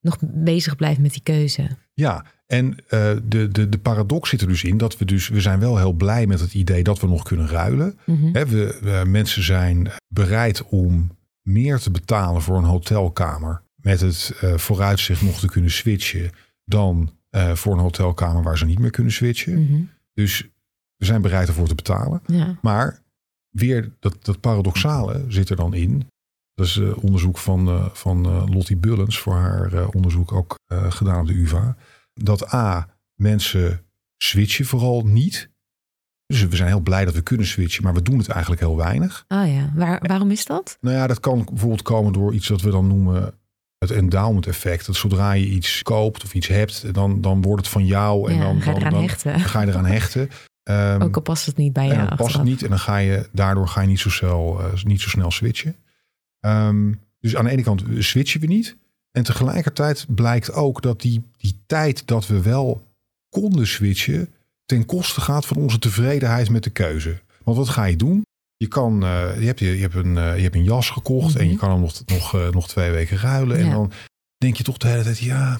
nog bezig blijft met die keuze. Ja, en de, de, de paradox zit er dus in dat we dus, we zijn wel heel blij met het idee dat we nog kunnen ruilen. Hè, we, we- mensen zijn bereid om meer te betalen voor een hotelkamer met het eh, vooruitzicht nog te kunnen switchen dan eh, voor een hotelkamer waar ze niet meer kunnen switchen. Mhm. Dus we zijn bereid ervoor te betalen. Ja. Maar weer dat, dat paradoxale zit er dan in. Dat is eh, onderzoek van, van Lottie Bullens voor haar onderzoek ook gedaan op de UvA. Dat A, mensen switchen vooral niet. Dus we zijn heel blij dat we kunnen switchen, maar we doen het eigenlijk heel weinig. Oh ja, Waar, waarom is dat? Nou ja, dat kan bijvoorbeeld komen door iets wat we dan noemen het endowment effect. Dat zodra je iets koopt of iets hebt, dan, dan wordt het van jou. En Ja, dan, ga je eraan dan hechten. ga je eraan hechten. Ehm, Ook al past het niet bij je dan past het niet en dan ga je, daardoor ga je niet zo snel, eh, niet zo snel switchen. Ehm, dus aan de ene kant switchen we niet. En tegelijkertijd blijkt ook dat die, die tijd dat we wel konden switchen, ten koste gaat van onze tevredenheid met de keuze. Want wat ga je doen? Je, kan, eh, je, hebt, je, je, hebt een, eh, je hebt een jas gekocht en je Mhm. kan hem nog, nog, eh, nog twee weken ruilen. En dan denk je toch de hele tijd, ja,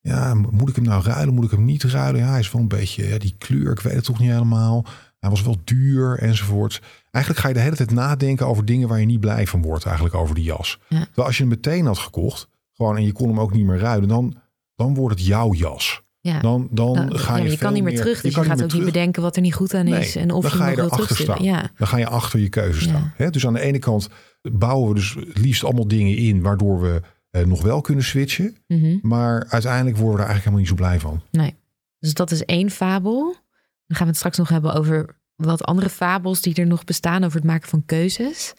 ja, moet ik hem nou ruilen? Moet ik hem niet ruilen? Ja, hij is wel een beetje, ja, die kleur, ik weet het toch niet helemaal. Hij was wel duur enzovoort. Eigenlijk ga je de hele tijd nadenken over dingen waar je niet blij van wordt, eigenlijk over die jas. Ja. Terwijl als je hem meteen had gekocht, gewoon en je kon hem ook niet meer ruilen, dan, dan wordt het jouw jas. Ja. Dan, dan Nou, ga ja, je maar je veel kan niet meer terug, dus je, gaat ook niet bedenken wat er niet goed aan is. Nee, en of dan je ga je erachter staan. Ja. Dan ga je achter je keuze Ja. staan. Dus aan de ene kant bouwen we dus het liefst allemaal dingen in waardoor we eh, nog wel kunnen switchen. Mhm. Maar uiteindelijk worden we er eigenlijk helemaal niet zo blij van. Dus dat is één fabel. Dan gaan we het straks nog hebben over wat andere fabels die er nog bestaan over het maken van keuzes.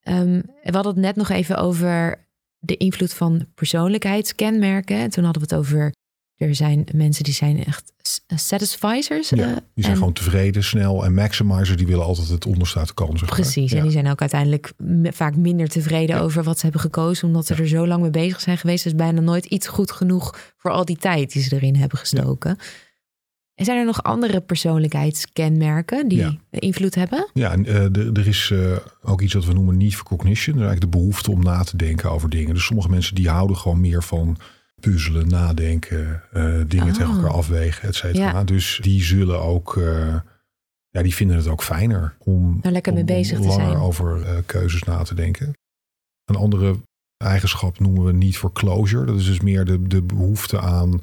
Ehm, we hadden het net nog even over de invloed van persoonlijkheidskenmerken. En toen hadden we het over, er zijn mensen die zijn echt s- satisficers. Ja, eh, die zijn en- gewoon tevreden, snel. En maximizers die willen altijd het onderste uit de kan. zeg maar. Precies, Ja. en die zijn ook uiteindelijk vaak minder tevreden Ja. over wat ze hebben gekozen, omdat ze er zo lang mee bezig zijn geweest. Dus bijna nooit iets goed genoeg voor al die tijd die ze erin hebben gestoken. En zijn er nog andere persoonlijkheidskenmerken die Ja. invloed hebben? Ja, en, eh, er- is eh, ook iets wat we noemen need for cognition. Dat is eigenlijk de behoefte om na te denken over dingen. Dus sommige mensen die houden gewoon meer van puzzelen, nadenken, eh, dingen Oh. tegen elkaar afwegen, et cetera. Ja. Dus die zullen ook, eh, ja, die vinden het ook fijner om, Daar lekker mee om- om bezig te langer zijn. over eh, keuzes na te denken. Een andere eigenschap noemen we need for closure. Dat is dus meer de, de behoefte aan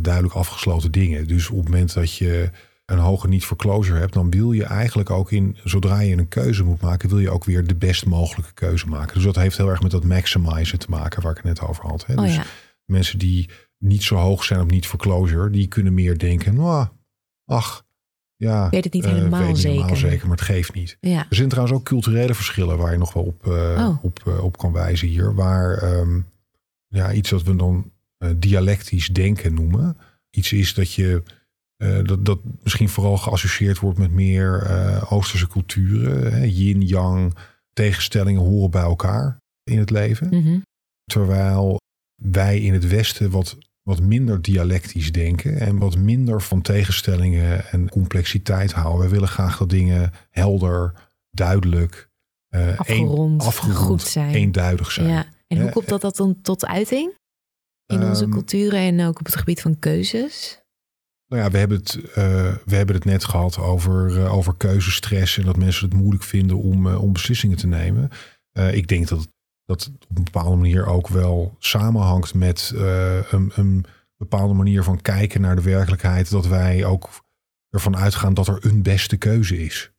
duidelijk afgesloten dingen. Dus op het moment dat je een hoge need for closure hebt, dan wil je eigenlijk ook in, zodra je een keuze moet maken, wil je ook weer de best mogelijke keuze maken. Dus dat heeft heel erg met dat maximizen te maken waar ik het net over had. Hè? Oh dus ja, mensen die niet zo hoog zijn op need for closure, die kunnen meer denken, nou, ach, ja, weet het niet eh, helemaal weet niet helemaal zeker. zeker, maar het geeft niet. ja. Er zijn trouwens ook culturele verschillen waar je nog wel op, eh, Oh. op, eh, op kan wijzen hier. Waar ehm, ja, iets wat we dan dialectisch denken noemen. Iets is dat je dat, dat misschien vooral geassocieerd wordt met meer Oosterse culturen. Hè? Yin, yang, tegenstellingen horen bij elkaar in het leven. Mhm. Terwijl wij in het Westen wat, wat minder dialectisch denken en wat minder van tegenstellingen en complexiteit houden. We willen graag dat dingen helder, duidelijk, eh, Afgerond, afgerond, goed zijn. eenduidig zijn. ja. En hoe komt dat, dat dan tot uiting? In onze Ehm, culturen en ook op het gebied van keuzes? Nou ja, we hebben het, eh, we hebben het net gehad over, eh, over keuzestress en dat mensen het moeilijk vinden om, om beslissingen te nemen. Ik denk dat dat op een bepaalde manier ook wel samenhangt met eh, een, een bepaalde manier van kijken naar de werkelijkheid. Dat wij ook ervan uitgaan dat er een beste keuze is.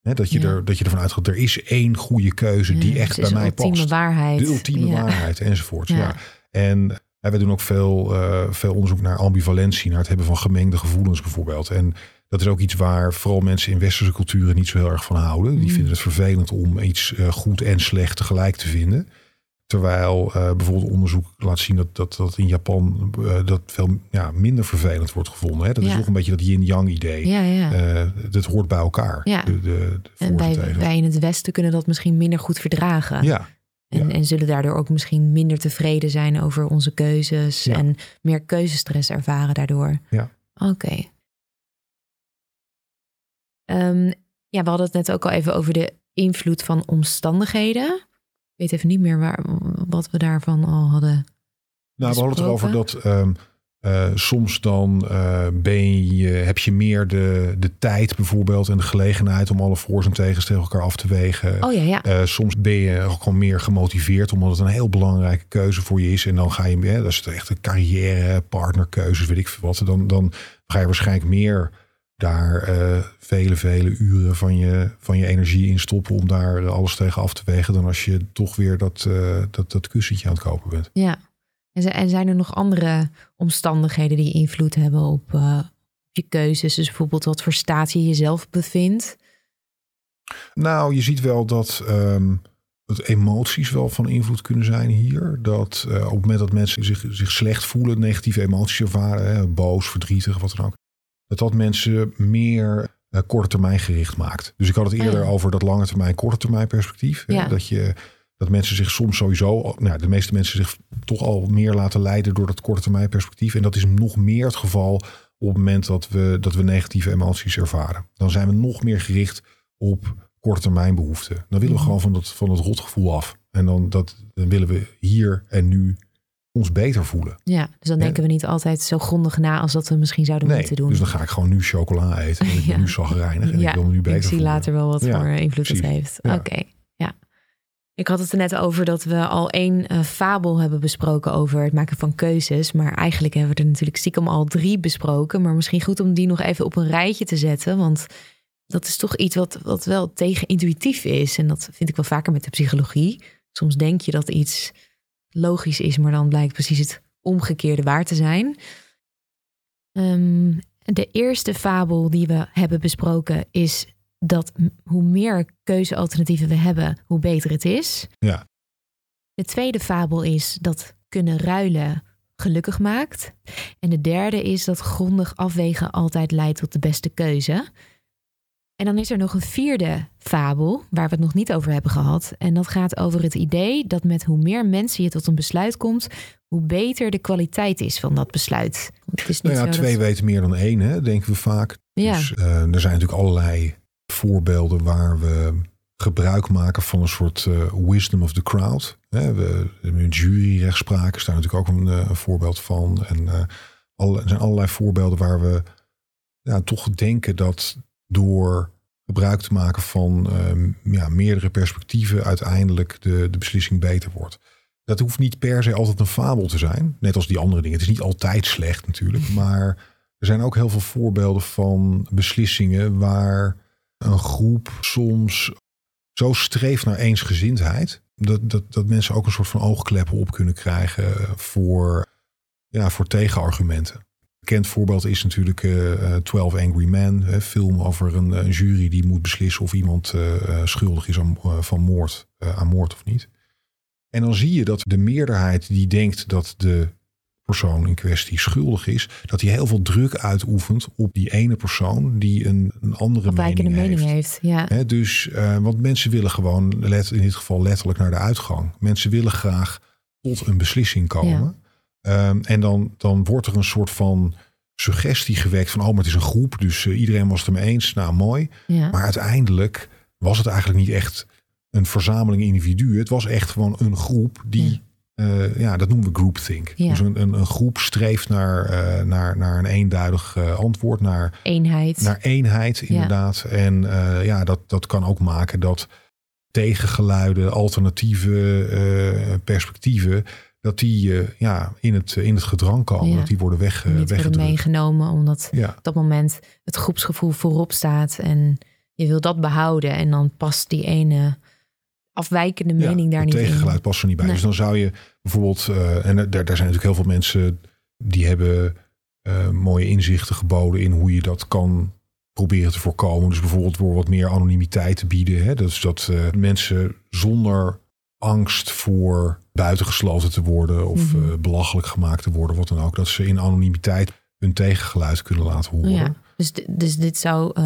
Hè, dat, je Ja. er, dat je ervan uitgaat, er is één goede keuze die Ja, echt bij is een mij ultieme past. waarheid. De ultieme Ja. waarheid enzovoort. Ja. En we doen ook veel, eh, veel onderzoek naar ambivalentie, naar het hebben van gemengde gevoelens bijvoorbeeld. En dat is ook iets waar vooral mensen in westerse culturen niet zo heel erg van houden. Die Mm. vinden het vervelend om iets eh, goed en slecht tegelijk te vinden. Terwijl eh, bijvoorbeeld onderzoek laat zien dat, dat, dat in Japan eh, dat veel ja, minder vervelend wordt gevonden. Hè? Dat is toch een beetje dat yin-yang idee. Ja, ja. Dat hoort bij elkaar. Ja. De, de, de en wij, in het Westen kunnen dat misschien minder goed verdragen. Ja, En, en zullen daardoor ook misschien minder tevreden zijn over onze keuzes en meer keuzestress ervaren daardoor. Ja. Oké. Ehm, ja, we hadden het net ook al even over de invloed van omstandigheden. Ik weet even niet meer waar, wat we daarvan al hadden. Nou, we hadden het erover dat ehm, eh, soms dan eh, ben je, heb je meer de, de tijd bijvoorbeeld en de gelegenheid om alle voor's en tegens tegen elkaar af te wegen. Oh ja, ja. Eh, soms ben je ook gewoon meer gemotiveerd omdat het een heel belangrijke keuze voor je is. En dan ga je, hè, dat is echt een carrière, partnerkeuzes, weet ik veel wat. Dan, dan ga je waarschijnlijk meer daar eh, vele, vele uren van je, van je energie in stoppen om daar eh, alles tegen af te wegen. Dan als je toch weer dat, eh, dat, dat kussentje aan het kopen bent. ja. En, zi- en zijn er nog andere omstandigheden die invloed hebben op, je keuzes, dus bijvoorbeeld wat voor staat je jezelf bevindt? Nou, je ziet wel dat um, dat emoties wel van invloed kunnen zijn hier. Dat uh, op het moment dat mensen zich, zich slecht voelen, negatieve emoties ervaren, hè, boos, verdrietig, wat dan ook, dat dat mensen meer uh, korte termijn gericht maakt. Dus ik had het eerder Oh ja. over dat lange termijn, korte termijn perspectief. hè. Dat je dat mensen zich soms sowieso, nou, de meeste mensen zich toch al meer laten leiden door dat korte termijn perspectief. En dat is nog meer het geval op het moment dat we, dat we negatieve emoties ervaren. Dan zijn we nog meer gericht op korte termijn behoeften. Dan willen we Mhm. gewoon van dat, van dat rotgevoel af. En dan, dat, dan willen we hier en nu ons beter voelen. Ja, dus dan denken we niet altijd zo grondig na als dat we misschien zouden Nee, moeten doen. dus dan ga ik gewoon nu chocola eten. En ik Ja. nu zagrijnig en ik wil me nu beter ik zie voelen. later wel wat Ja, voor invloed het precies. heeft. Oké, ja. Ik had het er net over dat we al één eh, fabel hebben besproken over het maken van keuzes. Maar eigenlijk hebben we er natuurlijk stiekem al drie besproken. Maar misschien goed om die nog even op een rijtje te zetten. Want dat is toch iets wat, wat wel tegenintuïtief is. En dat vind ik wel vaker met de psychologie. Soms denk je dat iets logisch is, maar dan blijkt precies het omgekeerde waar te zijn. Ehm, de eerste fabel die we hebben besproken is dat hoe meer keuzealternatieven we hebben, hoe beter het is. Ja. De tweede fabel is dat kunnen ruilen gelukkig maakt. En de derde is dat grondig afwegen altijd leidt tot de beste keuze. En dan is er nog een vierde fabel waar we het nog niet over hebben gehad. En dat gaat over het idee dat met hoe meer mensen je tot een besluit komt, hoe beter de kwaliteit is van dat besluit. Het is niet Nou ja, twee dat... weten meer dan één, hè, denken we vaak. Ja. Dus eh, er zijn natuurlijk allerlei voorbeelden waar we gebruik maken van een soort eh, wisdom of the crowd. Hè, we juryrechtspraak is daar natuurlijk ook een, eh, een voorbeeld van. En alle, er zijn allerlei voorbeelden waar we ja, toch denken dat door gebruik te maken van eh, ja, meerdere perspectieven uiteindelijk de, de beslissing beter wordt. Dat hoeft niet per se altijd een fabel te zijn. Net als die andere dingen. Het is niet altijd slecht natuurlijk. Maar er zijn ook heel veel voorbeelden van beslissingen waar een groep soms zo streeft naar eensgezindheid. Dat, dat, dat mensen ook een soort van oogkleppen op kunnen krijgen voor, ja, voor tegenargumenten. Een bekend voorbeeld is natuurlijk eh, eh, 12 Angry Men. Een film over een, een jury die moet beslissen of iemand eh, eh, schuldig is aan, eh, van moord, eh, aan moord of niet. En dan zie je dat de meerderheid die denkt dat de persoon in kwestie schuldig is, dat hij heel veel druk uitoefent op die ene persoon die een, een andere mening, mening heeft. heeft. Ja. Hè, dus, eh, want mensen willen gewoon, let, in dit geval letterlijk naar de uitgang. Mensen willen graag tot een beslissing komen. Ehm, en dan, dan wordt er een soort van suggestie gewekt van, oh, maar het is een groep, dus eh, iedereen was het ermee eens. Nou, mooi. Ja. Maar uiteindelijk was het eigenlijk niet echt een verzameling individuen. Het was echt gewoon een groep die, ja, ja dat noemen we groupthink. Ja. Dus een, een, een groep streeft naar, eh, naar, naar een eenduidig eh, antwoord, naar Eenheid. naar eenheid, inderdaad. En eh, ja, dat, dat kan ook maken dat tegengeluiden, alternatieve eh, perspectieven, dat die eh, ja, in, het, in het gedrang komen. Ja. Dat die worden weg, eh, niet worden meegenomen, omdat Ja, op dat moment het groepsgevoel voorop staat en je wil dat behouden. En dan past die ene afwijkende ja, mening daar het niet in. tegengeluid past er niet bij. Nee. Dus dan zou je bijvoorbeeld, eh, en er, daar zijn natuurlijk heel veel mensen die hebben eh, mooie inzichten geboden in hoe je dat kan proberen te voorkomen. Dus bijvoorbeeld door wat meer anonimiteit te bieden. Hè? Dus dat eh, mensen zonder angst voor buitengesloten te worden of Mhm. eh, belachelijk gemaakt te worden, wat dan ook, dat ze in anonimiteit hun tegengeluid kunnen laten horen. Ja, dus, dus dit zou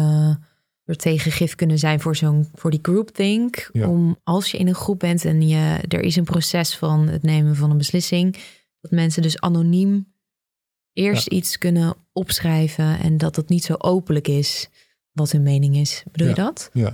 er tegengif kunnen zijn voor, zo'n, voor die groupthink. Ja. Om als je in een groep bent en je, er is een proces van het nemen van een beslissing, dat mensen dus anoniem eerst iets kunnen opschrijven en dat het niet zo openlijk is wat hun mening is. Bedoel je dat? Ja.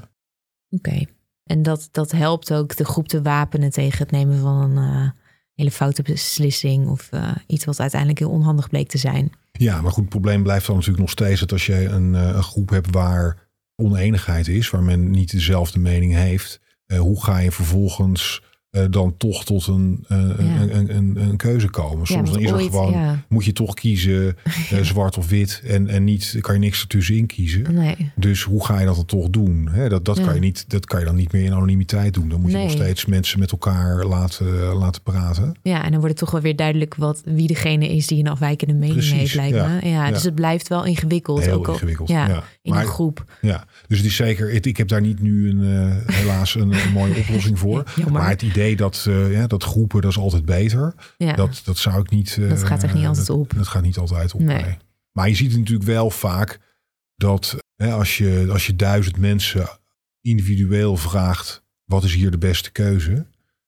Oké. En dat, dat helpt ook de groep te wapenen tegen het nemen van een eh, hele foute beslissing of eh, iets wat uiteindelijk heel onhandig bleek te zijn. Ja, maar goed, het probleem blijft dan natuurlijk nog steeds dat als je een, eh, een groep hebt waar oneenigheid is, waar men niet dezelfde mening heeft, hoe ga je vervolgens eh, dan toch tot een, eh, een, een, een, een keuze komen. Soms dan is er ooit, gewoon, ja. moet je toch kiezen, eh, zwart of wit. En, en niet, kan je niks ertussenin kiezen. Nee. Dus hoe ga je dat dan toch doen? Dat, dat, kan je niet, dat kan je dan niet meer in anonimiteit doen. Dan moet je Nee. nog steeds mensen met elkaar laten, laten praten. Ja, en dan wordt het toch wel weer duidelijk wat, wie degene is die een afwijkende mening Precies, heeft, lijkt ja. me. Ja, dus het blijft wel ingewikkeld. Heel ook ingewikkeld. Ja, Ja. in Maar- een groep. Ja, dus het is zeker. Ik, ik heb daar niet nu een, helaas een, een mooie oplossing voor. Maar het idee dat, eh, ja, dat groepen, dat is altijd beter. Ja. Dat, dat zou ik niet. eh, Dat gaat echt niet altijd dat- op. Dat gaat niet altijd op. Nee. nee. Maar je ziet het natuurlijk wel vaak dat hè, als, je, als je duizend mensen individueel vraagt: wat is hier de beste keuze?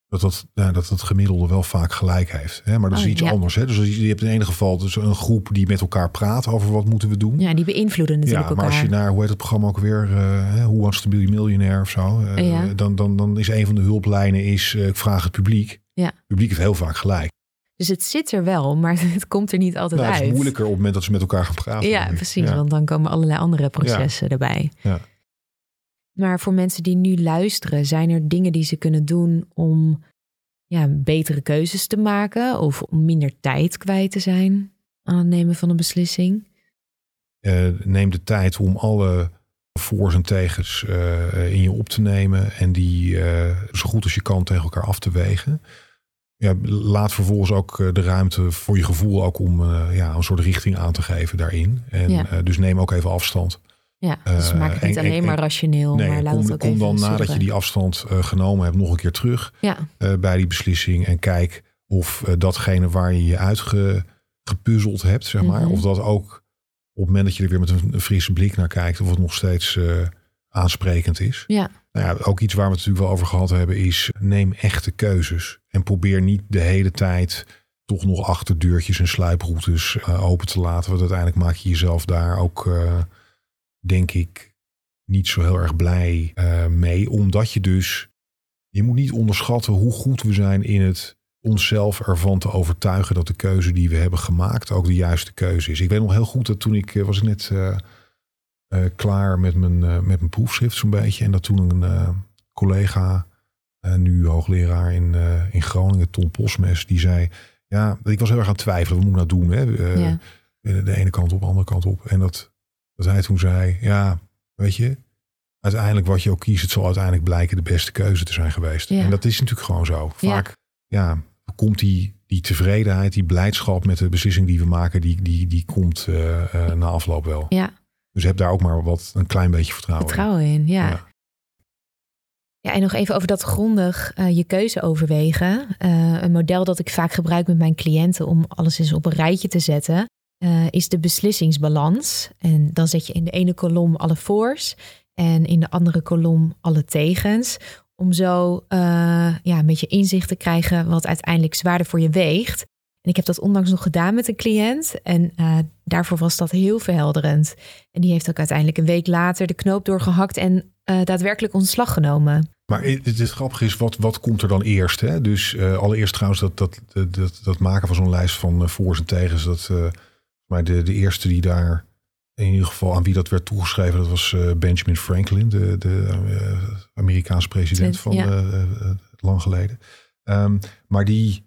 Dat dat, dat het gemiddelde wel vaak gelijk heeft. Hè? Maar dat is Oh, iets ja. anders. Hè? Dus je hebt in ene geval dus een groep die met elkaar praat over wat moeten we doen. ja, die beïnvloeden natuurlijk Ja, maar als je naar, hoe heet het programma ook weer, hè, Who Wants to Be a Millionaire of zo, eh, Ja. dan, dan, dan is een van de hulplijnen is, eh, ik vraag het publiek. Ja. Het publiek heeft heel vaak gelijk. Dus het zit er wel, maar het komt er niet altijd Nou, het uit. is moeilijker op het moment dat ze met elkaar gaan praten. Ja, precies. Want dan komen allerlei andere processen erbij. Ja. Maar voor mensen die nu luisteren, zijn er dingen die ze kunnen doen om ja, betere keuzes te maken of om minder tijd kwijt te zijn aan het nemen van een beslissing? Eh, neem de tijd om alle voor's en tegens eh, in je op te nemen en die eh, zo goed als je kan tegen elkaar af te wegen. Ja, laat vervolgens ook de ruimte voor je gevoel ook om ja, een soort richting aan te geven daarin. En Ja. dus neem ook even afstand. Ja, dus Eh, maak het niet en- alleen en- maar rationeel, Nee, maar laat kom, het ook kom even dan nadat je die afstand eh, genomen hebt nog een keer terug Ja, eh, bij die beslissing. En kijk of eh, datgene waar je je uitgepuzzeld hebt, zeg maar, Mhm. of dat ook op het moment dat je er weer met een, frisse blik naar kijkt, of het nog steeds eh, aansprekend is. ja, Nou ja, ook iets waar we het natuurlijk wel over gehad hebben, is neem echte keuzes. En probeer niet de hele tijd toch nog achterdeurtjes en sluiproutes eh, open te laten. Want uiteindelijk maak je jezelf daar ook, eh, denk ik, niet zo heel erg blij eh, mee. Omdat je dus, je moet niet onderschatten hoe goed we zijn in het onszelf ervan te overtuigen dat de keuze die we hebben gemaakt ook de juiste keuze is. Ik weet nog heel goed dat toen ik, eh, was ik net eh, klaar met mijn, met mijn proefschrift zo'n beetje. En dat toen een collega, nu hoogleraar in, in Groningen, Tom Posmes, die zei... Ja, ik was heel erg aan het twijfelen. Wat moet ik nou doen? Hè? Ja. De ene kant op, de andere kant op. En dat, dat hij toen zei, ja, weet je... Uiteindelijk wat je ook kiest, het zal uiteindelijk blijken de beste keuze te zijn geweest. Ja. En dat is natuurlijk gewoon zo. Vaak ja. komt die, die tevredenheid, die blijdschap met de beslissing die we maken, die, die, die komt eh, eh, na afloop wel. ja. Dus heb daar ook maar wat een klein beetje vertrouwen, vertrouwen in. Ja. Ja. Ja, en nog even over dat grondig eh, je keuze overwegen. Een model dat ik vaak gebruik met mijn cliënten om alles eens op een rijtje te zetten, eh, is de beslissingsbalans. En dan zet je in de ene kolom alle voor's en in de andere kolom alle tegens. Om zo eh, ja, een beetje inzicht te krijgen wat uiteindelijk zwaarder voor je weegt. En ik heb dat onlangs nog gedaan met een cliënt. En eh, daarvoor was dat heel verhelderend. En die heeft ook uiteindelijk een week later de knoop doorgehakt en daadwerkelijk ontslag genomen. Maar het, het grappige is, wat, wat komt er dan eerst? Hè? Dus allereerst trouwens, dat, dat, dat, dat, maken van zo'n lijst van voor's en tegens. Dat, maar de, de eerste die daar in ieder geval aan wie dat werd toegeschreven, dat was eh, Benjamin Franklin, de, de eh, Amerikaanse president van Ja. eh, lang geleden. Ehm, maar die,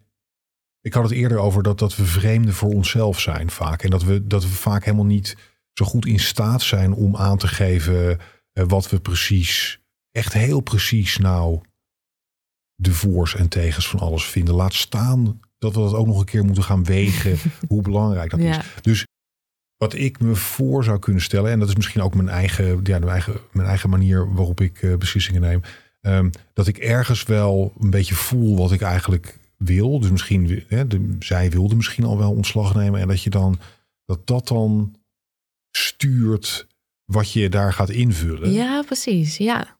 ik had het eerder over dat, dat we vreemden voor onszelf zijn vaak. En dat we, dat we vaak helemaal niet zo goed in staat zijn om aan te geven wat we precies, echt heel precies nou de voor's en tegens van alles vinden. Laat staan dat we dat ook nog een keer moeten gaan wegen, hoe belangrijk dat is. Dus wat ik me voor zou kunnen stellen, en dat is misschien ook mijn eigen, ja, mijn eigen, mijn eigen manier waarop ik eh, beslissingen neem, ehm, dat ik ergens wel een beetje voel wat ik eigenlijk wil. Dus misschien, hè, de, zij wilde misschien al wel ontslag nemen en dat je dan, dat dat dan stuurt wat je daar gaat invullen. Ja, precies. Ja.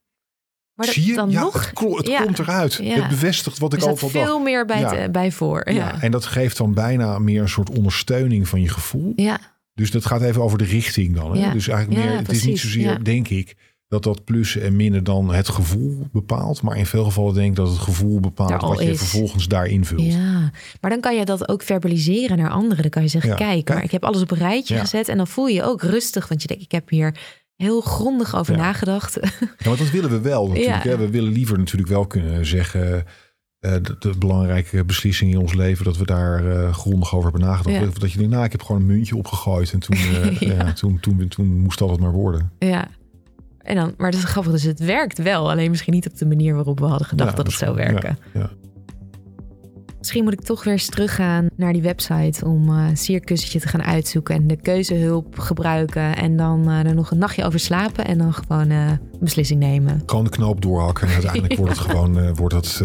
Maar dat Zie je? dan ja, nog. het, het ja. komt eruit. Ja. Het bevestigt wat ik staat altijd dacht. veel meer bij, bij voor. Ja. Ja. en dat geeft dan bijna meer een soort ondersteuning van je gevoel. Ja. Dus dat gaat even over de richting dan. Hè? Ja. Dus eigenlijk meer, het is niet zozeer, denk ik, dat dat plussen en minnen dan het gevoel bepaalt. Maar in veel gevallen denk ik dat het gevoel bepaalt al wat je is. vervolgens daar invult. Ja, maar dan kan je dat ook verbaliseren naar anderen. Dan kan je zeggen, kijk, kijk. maar ik heb alles op een rijtje gezet. En dan voel je je ook rustig, want je denkt, ik heb hier heel grondig over Ja. nagedacht. Ja, want dat willen we wel natuurlijk. Ja. Hè? We willen liever natuurlijk wel kunnen zeggen... eh, de, de belangrijke beslissingen in ons leven, dat we daar eh, grondig over hebben nagedacht. Ja. Dat je denkt, nou, ik heb gewoon een muntje opgegooid en toen, eh, Ja. ja. toen, toen, toen moest dat het maar worden. Ja. En dan, maar dat is grappig, dus het werkt wel. Alleen misschien niet op de manier waarop we hadden gedacht dat het zou werken. Ja, ja. Misschien moet ik toch weer eens teruggaan naar die website om eh sierkussentje te gaan uitzoeken en de keuzehulp gebruiken. En dan eh, er nog een nachtje over slapen en dan gewoon eh, een beslissing nemen. Gewoon de knoop doorhakken en uiteindelijk wordt het gewoon wordt het,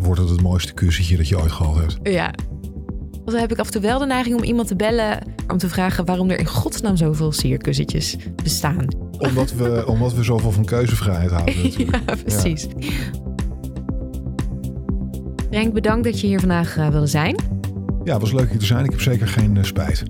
wordt het, het mooiste kussentje dat je ooit gehad hebt. Ja. Dan heb ik af en toe wel de neiging om iemand te bellen om te vragen waarom er in godsnaam zoveel sierkussentjes bestaan. Omdat we, omdat we zoveel van keuzevrijheid houden natuurlijk. Ja, precies. Frank, bedankt dat je hier vandaag eh, wilde zijn. Ja, het was leuk hier te zijn. Ik heb zeker geen eh, spijt.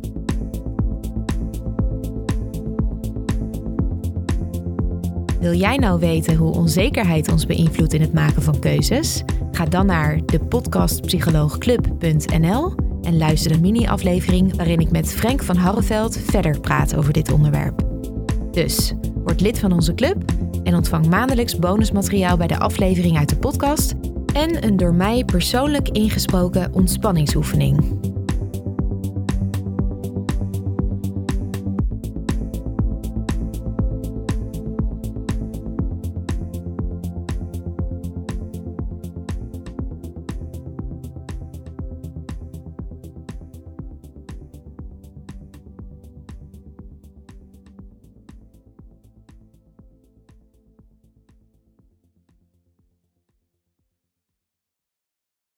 Wil jij nou weten hoe onzekerheid ons beïnvloedt in het maken van keuzes? Ga dan naar de podcastpsycholoogclub.nl en luister een mini-aflevering waarin ik met Frank van Harreveld verder praat over dit onderwerp. Dus, word lid van onze club en ontvang maandelijks bonusmateriaal bij de aflevering uit de podcast en een door mij persoonlijk ingesproken ontspanningsoefening.